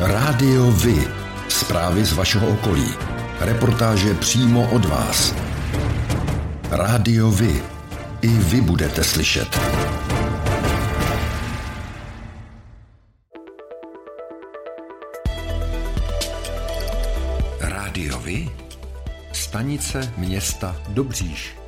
Rádio Vy. Zprávy z vašeho okolí. Reportáže přímo od vás. Rádio Vy. I vy budete slyšet. Rádio Vy. Stanice města Dobříš.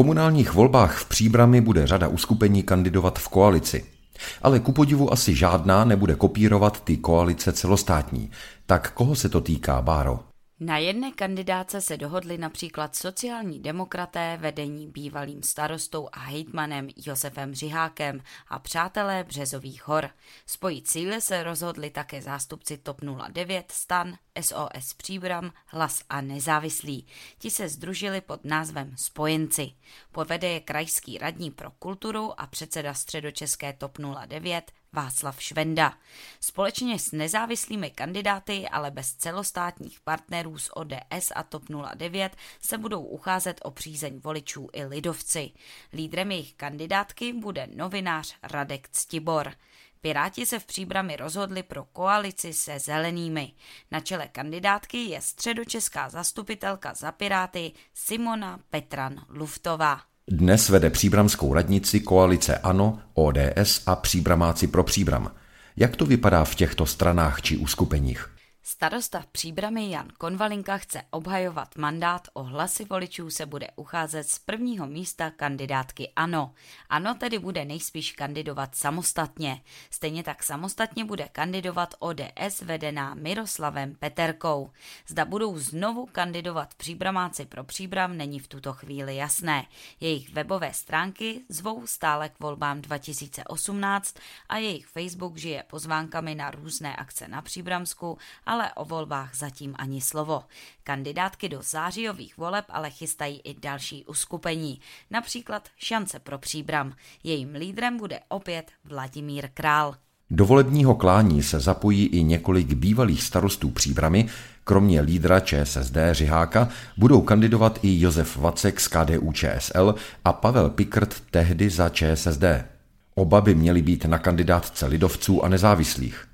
Komunálních volbách v Příbrami bude řada uskupení kandidovat v koalici. Ale ku podivu asi žádná nebude kopírovat ty koalice celostátní. Tak koho se to týká, Báro? Na jedné kandidáce se dohodli například sociální demokraté vedení bývalým starostou a hejtmanem Josefem Řihákem a přátelé Březových hor. Spojit síly se rozhodli také zástupci TOP 09, STAN, SOS Příbram, Hlas a Nezávislí. Ti se združili pod názvem Spojenci. Povede je krajský radní pro kulturu a předseda středočeské TOP 09 Václav Švenda. Společně s nezávislými kandidáty, ale bez celostátních partnerů z ODS a TOP 09 se budou ucházet o přízeň voličů i lidovci. Lídrem jejich kandidátky bude novinář Radek Ctibor. Piráti se v příbrami rozhodli pro koalici se zelenými. Na čele kandidátky je středočeská zastupitelka za Piráty Simona Petran Luftová. Dnes vede příbramskou radnici koalice ANO, ODS a příbramáci pro příbram. Jak to vypadá v těchto stranách či uskupeních? Starosta v Příbrami Jan Konvalinka chce obhajovat mandát, o hlasy voličů se bude ucházet z prvního místa kandidátky ANO. ANO tedy bude nejspíš kandidovat samostatně. Stejně tak samostatně bude kandidovat ODS vedená Miroslavem Peterkou. Zda budou znovu kandidovat Příbramáci pro Příbram není v tuto chvíli jasné. Jejich webové stránky zvou stále k volbám 2018 a jejich Facebook žije pozvánkami na různé akce na Příbramsku, ale o volbách zatím ani slovo. Kandidátky do zářijových voleb ale chystají i další uskupení, například Šance pro příbram. Jejím lídrem bude opět Vladimír Král. Do volebního klání se zapojí i několik bývalých starostů příbramy, kromě lídra ČSSD Řiháka budou kandidovat i Josef Vacek z KDU ČSL a Pavel Pikrt tehdy za ČSSD. Oba by měli být na kandidátce lidovců a nezávislých.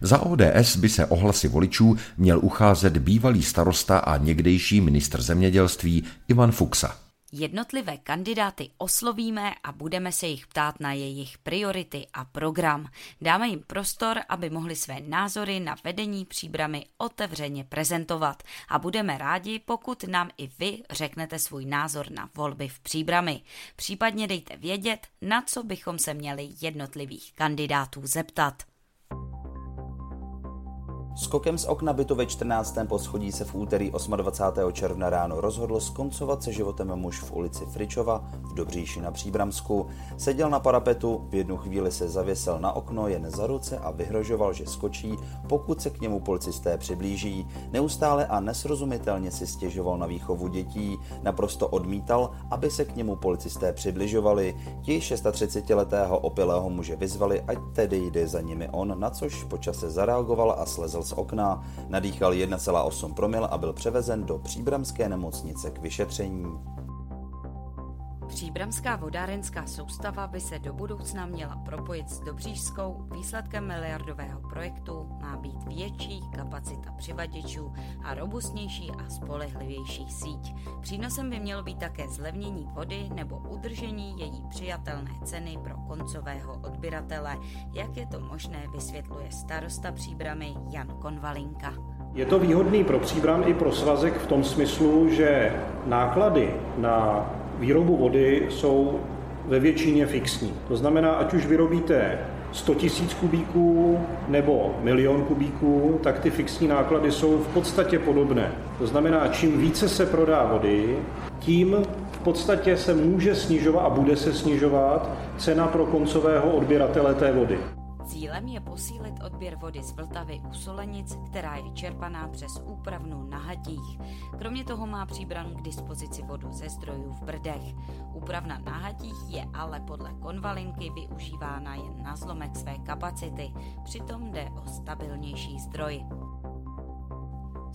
Za ODS by se ohlasy voličů měl ucházet bývalý starosta a někdejší ministr zemědělství Ivan Fuxa. Jednotlivé kandidáty oslovíme a budeme se jich ptát na jejich priority a program. Dáme jim prostor, aby mohli své názory na vedení příbramy otevřeně prezentovat a budeme rádi, pokud nám i vy řeknete svůj názor na volby v příbrami. Případně dejte vědět, na co bychom se měli jednotlivých kandidátů zeptat. Skokem z okna bytu ve 14. poschodí se v úterý 28. června ráno rozhodl skoncovat se životem muž v ulici Fričova v Dobříši na Příbramsku. Seděl na parapetu, v jednu chvíli se zavěsel na okno jen za ruce a vyhrožoval, že skočí, pokud se k němu policisté přiblíží. Neustále a nesrozumitelně si stěžoval na výchovu dětí, naprosto odmítal, aby se k němu policisté přibližovali. Ti 36-letého opilého muže vyzvali, ať tedy jde za nimi on, na což počase zareagoval a slezl z okna, nadýchal 1,8 promil a byl převezen do příbramské nemocnice k vyšetření. Příbramská vodárenská soustava by se do budoucna měla propojit s Dobřížskou. Výsledkem miliardového projektu má být větší kapacita přivaděčů a robustnější a spolehlivější síť. Přínosem by mělo být také zlevnění vody nebo udržení její přijatelné ceny pro koncového odběratele. Jak je to možné, vysvětluje starosta Příbramy Jan Konvalinka. Je to výhodný pro Příbram i pro svazek v tom smyslu, že náklady na výrobu vody jsou ve většině fixní. To znamená, ať už vyrobíte 100 000 kubíků nebo milion kubíků, tak ty fixní náklady jsou v podstatě podobné. To znamená, čím více se prodá vody, tím v podstatě se může snižovat a bude se snižovat cena pro koncového odběratele té vody. Cílem je posílit odběr vody z Vltavy u Solenic, která je čerpaná přes úpravnu na Hatích. Kromě toho má příbran k dispozici vodu ze zdrojů v Brdech. Úpravna na Hatích je ale podle konvalinky využívána jen na zlomek své kapacity, přitom jde o stabilnější zdroj.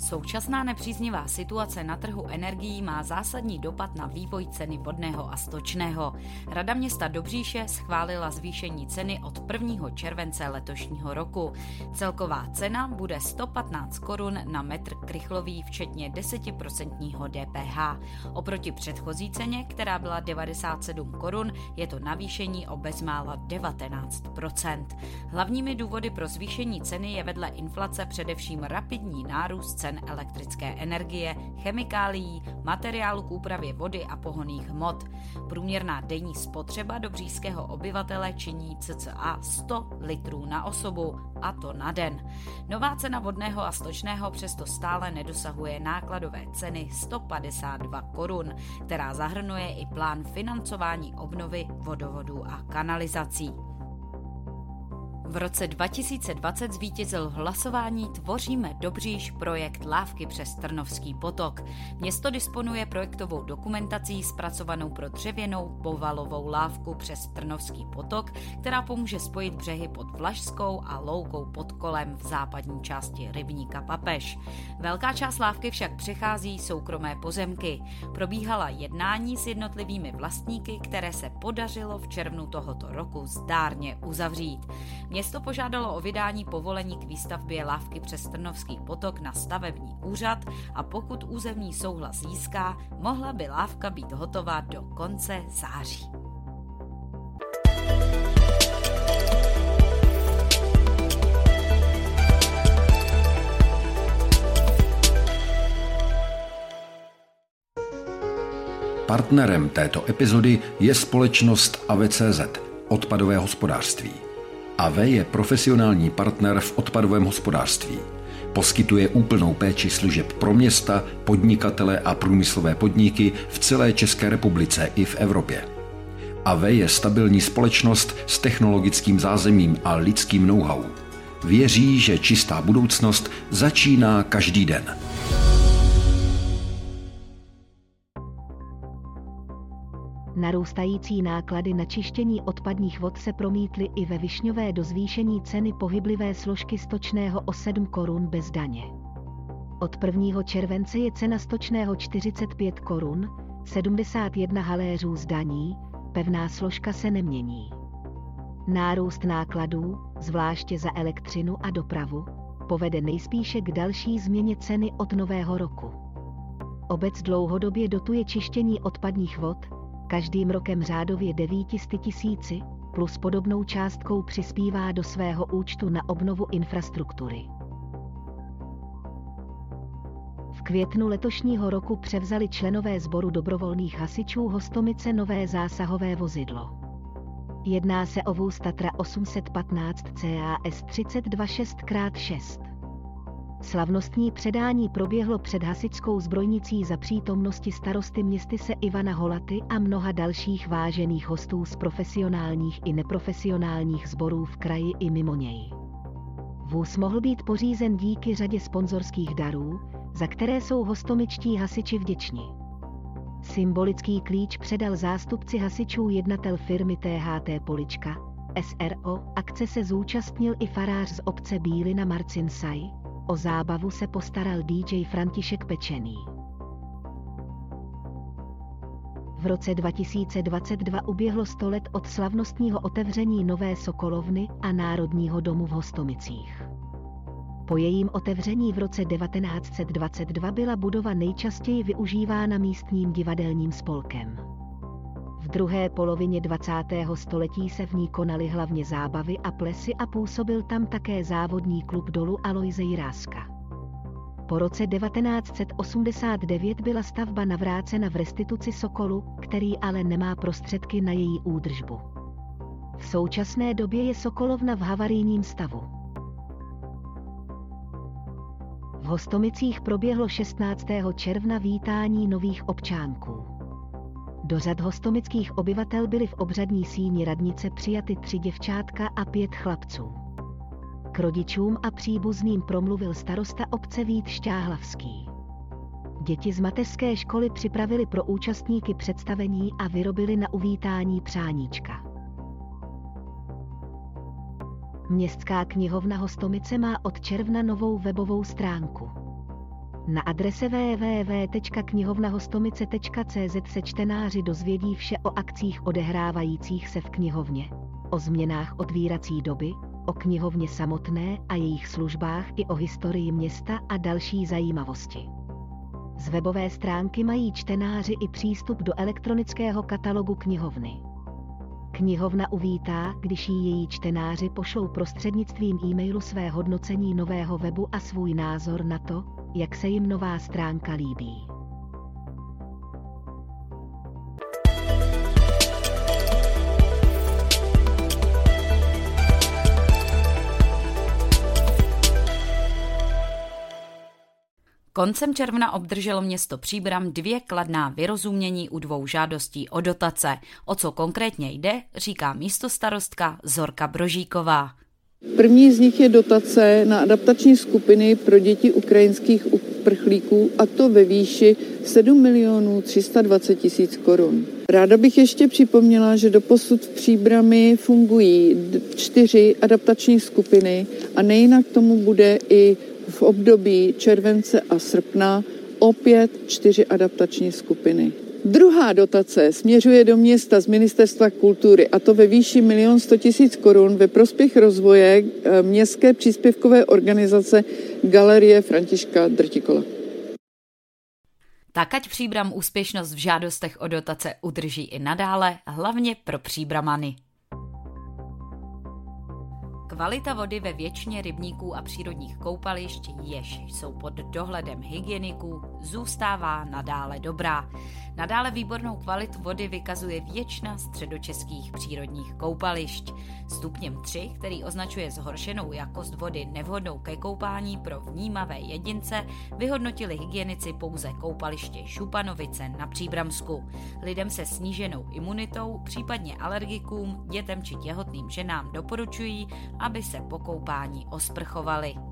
Současná nepříznivá situace na trhu energií má zásadní dopad na vývoj ceny vodného a stočného. Rada města Dobříše schválila zvýšení ceny od 1. července letošního roku. Celková cena bude 115 korun na metr krychlový, včetně 10% DPH. Oproti předchozí ceně, která byla 97 korun, je to navýšení o bezmála 19%. Hlavními důvody pro zvýšení ceny je vedle inflace především rapidní nárůst cen cen elektrické energie, chemikálií, materiálu k úpravě vody a pohoných hmot. Průměrná denní spotřeba dobřížského obyvatele činí cca 100 litrů na osobu, a to na den. Nová cena vodného a stočného přesto stále nedosahuje nákladové ceny 152 korun, která zahrnuje i plán financování obnovy vodovodů a kanalizací. V roce 2020 zvítězil v hlasování Tvoříme Dobříž projekt Lávky přes Trnovský potok. Město disponuje projektovou dokumentací zpracovanou pro dřevěnou povalovou lávku přes Trnovský potok, která pomůže spojit břehy pod Vlašskou a Loukou pod kolem v západní části rybníka Papež. Velká část lávky však přechází soukromé pozemky. Probíhala jednání s jednotlivými vlastníky, které se podařilo v červnu tohoto roku zdárně uzavřít. Město požádalo o vydání povolení k výstavbě lávky přes Trnovský potok na stavební úřad a pokud územní souhlas získá, mohla by lávka být hotová do konce září. Partnerem této epizody je společnost AVCZ, odpadové hospodářství. AV je profesionální partner v odpadovém hospodářství. Poskytuje úplnou péči služeb pro města, podnikatele a průmyslové podniky v celé České republice i v Evropě. AV je stabilní společnost s technologickým zázemím a lidským know-how. Věří, že čistá budoucnost začíná každý den. Narůstající náklady na čištění odpadních vod se promítly i ve višňové do zvýšení ceny pohyblivé složky stočného o 7 korun bez daně. Od 1. července je cena stočného 45 korun, 71 haléřů z daní, pevná složka se nemění. Nárůst nákladů, zvláště za elektřinu a dopravu, povede nejspíše k další změně ceny od nového roku. Obec dlouhodobě dotuje čištění odpadních vod, každým rokem řádově 900 tisíci, plus podobnou částkou přispívá do svého účtu na obnovu infrastruktury. V květnu letošního roku převzali členové sboru dobrovolných hasičů Hostomice nové zásahové vozidlo. Jedná se o vůz Tatra 815 CAS 326x6. Slavnostní předání proběhlo před hasičskou zbrojnicí za přítomnosti starosty městyse Ivana Holaty a mnoha dalších vážených hostů z profesionálních i neprofesionálních sborů v kraji i mimo něj. Vůz mohl být pořízen díky řadě sponzorských darů, za které jsou hostomičtí hasiči vděční. Symbolický klíč předal zástupci hasičů jednatel firmy THT Polička, SRO, akce se zúčastnil i farář z obce Bílina Marcin Saj, O zábavu se postaral DJ František Pečený. V roce 2022 uběhlo 100 let od slavnostního otevření Nové Sokolovny a Národního domu v Hostomicích. Po jejím otevření v roce 1922 byla budova nejčastěji využívána místním divadelním spolkem druhé polovině 20. století se v ní konaly hlavně zábavy a plesy a působil tam také závodní klub dolu Aloise Jiráska. Po roce 1989 byla stavba navrácena v restituci Sokolu, který ale nemá prostředky na její údržbu. V současné době je Sokolovna v havarijním stavu. V Hostomicích proběhlo 16. června vítání nových občánků. Do řad hostomických obyvatel byly v obřadní síni radnice přijaty tři děvčátka a pět chlapců. K rodičům a příbuzným promluvil starosta obce Vít Šťáhlavský. Děti z mateřské školy připravili pro účastníky představení a vyrobili na uvítání přáníčka. Městská knihovna Hostomice má od června novou webovou stránku Na adrese www.knihovnahostomice.cz se čtenáři dozvědí vše o akcích odehrávajících se v knihovně, o změnách otvírací doby, o knihovně samotné a jejich službách i o historii města a další zajímavosti. Z webové stránky mají čtenáři i přístup do elektronického katalogu knihovny. Knihovna uvítá, když jí její čtenáři pošlou prostřednictvím e-mailu své hodnocení nového webu a svůj názor na to, jak se jim nová stránka líbí. Koncem června obdrželo město Příbram dvě kladná vyrozumění u dvou žádostí o dotace. O co konkrétně jde, říká místostarostka Zorka Brožíková. První z nich je dotace na adaptační skupiny pro děti ukrajinských uprchlíků a to ve výši 7 milionů 320 tisíc korun. Ráda bych ještě připomněla, že doposud v Příbrami fungují čtyři adaptační skupiny a nejinak tomu bude i v období července a srpna opět čtyři adaptační skupiny. Druhá dotace směřuje do města z Ministerstva kultury a to ve výši 1 100 000 korun ve prospěch rozvoje eh, městské příspěvkové organizace Galerie Františka Drtikola. Tak ať Příbram úspěšnost v žádostech o dotace udrží i nadále, hlavně pro Příbramany. Kvalita vody ve většině rybníků a přírodních koupališť, jež jsou pod dohledem hygieniků, zůstává nadále dobrá. Nadále výbornou kvalitu vody vykazuje většina středočeských přírodních koupališť. Stupněm 3, který označuje zhoršenou jakost vody nevhodnou ke koupání pro vnímavé jedince, vyhodnotili hygienici pouze koupaliště Šupanovice na Příbramsku. Lidem se sníženou imunitou, případně alergikům, dětem či těhotným ženám doporučují, aby se po koupání osprchovali.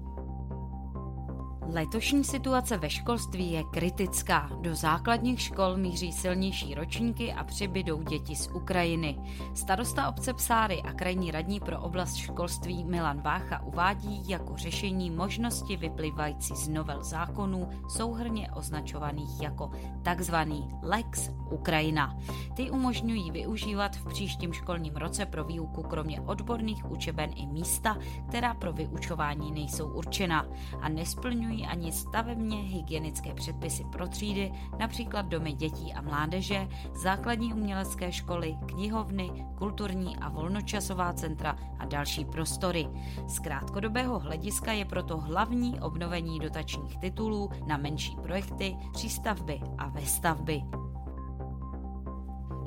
Letošní situace ve školství je kritická. Do základních škol míří silnější ročníky a přibydou děti z Ukrajiny. Starosta obce Psáry a krajní radní pro oblast školství Milan Vácha uvádí jako řešení možnosti vyplývající z novel zákonů souhrně označovaných jako takzvaný Lex Ukrajina. Ty umožňují využívat v příštím školním roce pro výuku kromě odborných učeben i místa, která pro vyučování nejsou určena a nesplňují ani stavebně hygienické předpisy pro třídy, například domy dětí a mládeže, základní umělecké školy, knihovny, kulturní a volnočasová centra a další prostory. Z krátkodobého hlediska je proto hlavní obnovení dotačních titulů na menší projekty, přístavby a vestavby.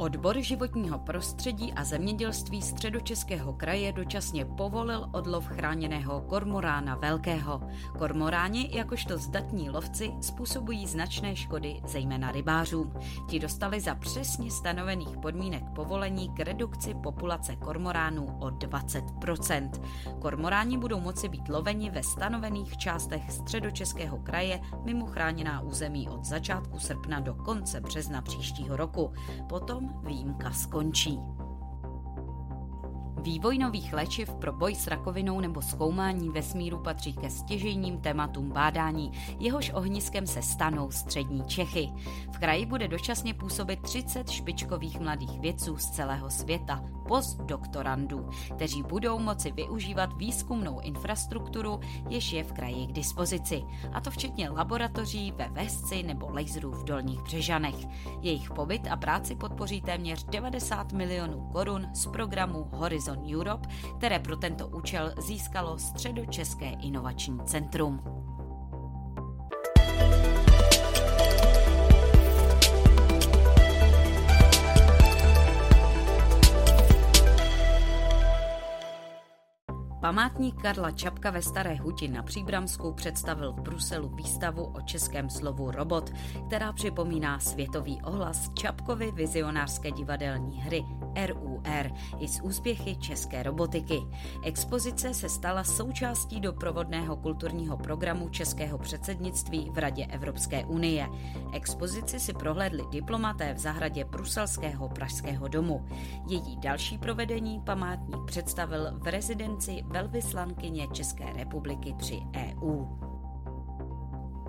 Odbor životního prostředí a zemědělství středočeského kraje dočasně povolil odlov chráněného kormorána velkého. Kormoráni, jakožto zdatní lovci, způsobují značné škody, zejména rybářům. Ti dostali za přesně stanovených podmínek povolení k redukci populace kormoránů o 20%. Kormoráni budou moci být loveni ve stanovených částech středočeského kraje mimo chráněná území od začátku srpna do konce března příštího roku. Potom výjimka skončí. Vývoj nových léčiv pro boj s rakovinou nebo zkoumání vesmíru patří ke stěžejním tématům bádání, jehož ohniskem se stanou střední Čechy. V kraji bude dočasně působit 30 špičkových mladých vědců z celého světa, postdoktorandů, kteří budou moci využívat výzkumnou infrastrukturu, jež je v kraji k dispozici, a to včetně laboratoří ve Vesci nebo laserů v Dolních Břežanech. Jejich pobyt a práci podpoří téměř 90 milionů korun z programu Horizon Europe, které pro tento účel získalo Středočeské inovační centrum. Památník Karla Čapka ve Staré huti na Příbramsku představil v Bruselu výstavu o českém slovu robot, která připomíná světový ohlas Čapkovy vizionářské divadelní hry RUR i z úspěchy české robotiky. Expozice se stala součástí doprovodného kulturního programu českého předsednictví v Radě Evropské unie. Expozici si prohlédli diplomaté v zahradě Bruselského Pražského domu. Její další provedení památník představil v rezidenci velvyslankyně České republiky při EU.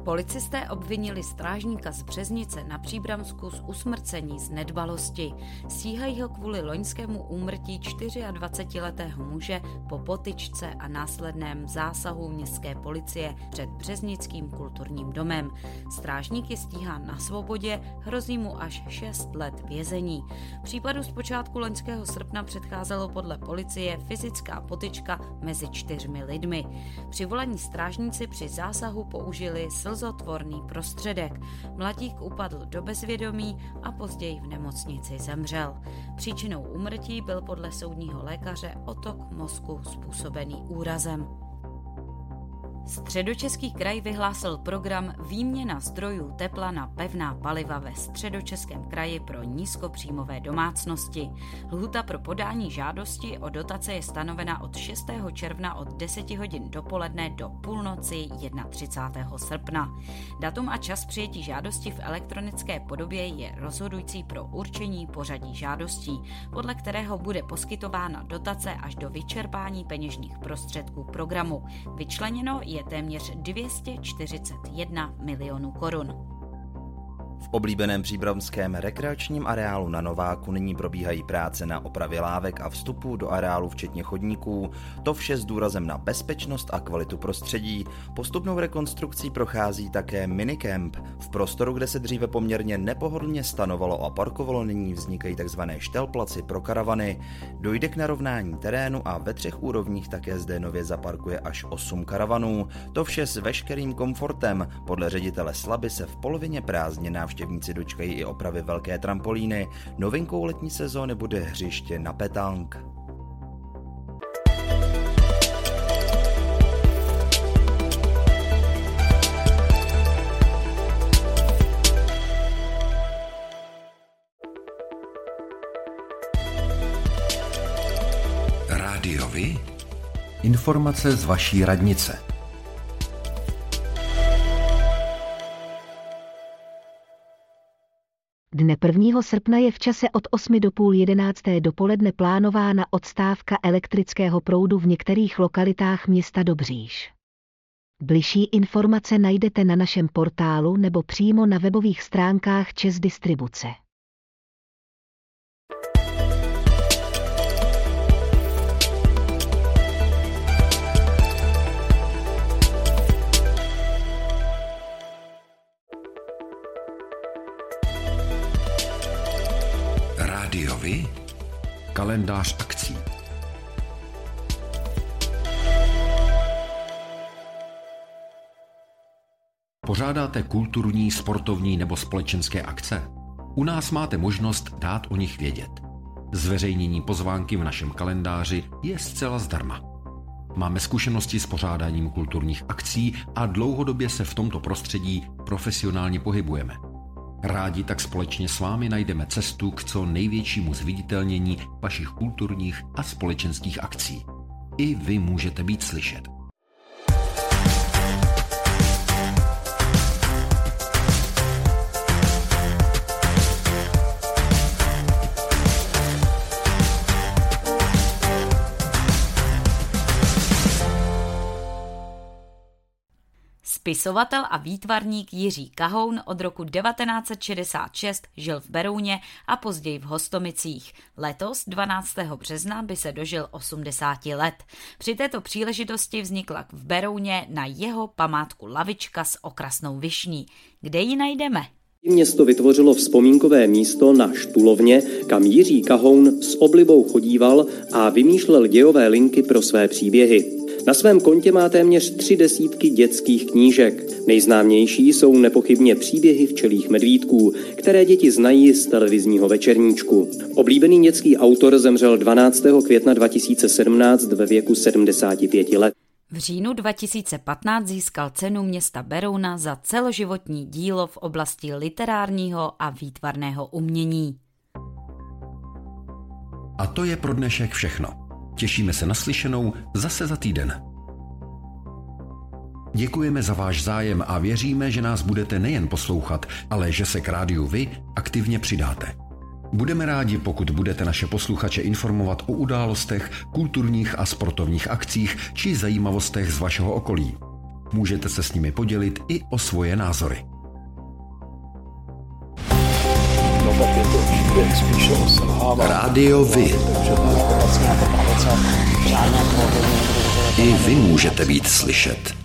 Policisté obvinili strážníka z Březnice na Příbramsku z usmrcení z nedbalosti. Stíhají ho kvůli loňskému úmrtí 24-letého muže po potyčce a následném zásahu městské policie před Březnickým kulturním domem. Strážník je stíhán na svobodě, hrozí mu až 6 let vězení. Případu z počátku loňského srpna předcházelo podle policie fyzická potyčka mezi čtyřmi lidmi. Přivolaní strážníci při zásahu použili slzotvorný prostředek. Mladík upadl do bezvědomí a později v nemocnici zemřel. Příčinou úmrtí byl podle soudního lékaře otok mozku způsobený úrazem. Středočeský kraj vyhlásil program Výměna zdrojů tepla na pevná paliva ve středočeském kraji pro nízkopříjmové domácnosti. Lhuta pro podání žádosti o dotace je stanovena od 6. června od 10 hodin dopoledne do půlnoci 31. srpna. Datum a čas přijetí žádosti v elektronické podobě je rozhodující pro určení pořadí žádostí, podle kterého bude poskytována dotace až do vyčerpání peněžních prostředků programu. Vyčleněno je téměř 241 milionů korun. V oblíbeném příbramském rekreačním areálu na Nováku nyní probíhají práce na opravě lávek a vstupu do areálu včetně chodníků, to vše s důrazem na bezpečnost a kvalitu prostředí. Postupnou rekonstrukcí prochází také minikemp. V prostoru, kde se dříve poměrně nepohodlně stanovalo a parkovalo, nyní vznikají tzv. štelplaci pro karavany. Dojde k narovnání terénu a ve třech úrovních také zde nově zaparkuje až 8 karavanů. To vše s veškerým komfortem. Podle ředitele Slaby se v polovině prázdně návštěvníci dočkají i opravy velké trampolíny. Novinkou letní sezóny bude hřiště na petank. Informace z vaší radnice. Dne 1. srpna je v čase od 8 do půl 11. dopoledne plánována odstávka elektrického proudu v některých lokalitách města Dobříš. Bližší informace najdete na našem portálu nebo přímo na webových stránkách Čes Distribuce. Vy? Kalendář akcí. Pořádáte kulturní, sportovní nebo společenské akce? U nás máte možnost dát o nich vědět. Zveřejnění pozvánky v našem kalendáři je zcela zdarma. Máme zkušenosti s pořádáním kulturních akcí a dlouhodobě se v tomto prostředí profesionálně pohybujeme. Rádi tak společně s vámi najdeme cestu k co největšímu zviditelnění vašich kulturních a společenských akcí. I vy můžete být slyšet. Spisovatel a výtvarník Jiří Kahoun od roku 1966 žil v Berouně a později v Hostomicích. Letos 12. března by se dožil 80 let. Při této příležitosti vznikla v Berouně na jeho památku lavička s okrasnou višní. Kde ji najdeme? Město vytvořilo vzpomínkové místo na Štulovně, kam Jiří Kahoun s oblibou chodíval a vymýšlel dějové linky pro své příběhy. Na svém kontě má téměř tři desítky dětských knížek. Nejznámější jsou nepochybně příběhy včelých medvídků, které děti znají z televizního večerníčku. Oblíbený dětský autor zemřel 12. května 2017 ve věku 75 let. V říjnu 2015 získal cenu města Berouna za celoživotní dílo v oblasti literárního a výtvarného umění. A to je pro dnešek všechno. Těšíme se na slyšenou zase za týden. Děkujeme za váš zájem a věříme, že nás budete nejen poslouchat, ale že se k rádiu vy aktivně přidáte. Budeme rádi, pokud budete naše posluchače informovat o událostech, kulturních a sportovních akcích či zajímavostech z vašeho okolí. Můžete se s nimi podělit i o svoje názory. No tak je to selhávání. Rádio Vy. I vy můžete být slyšet.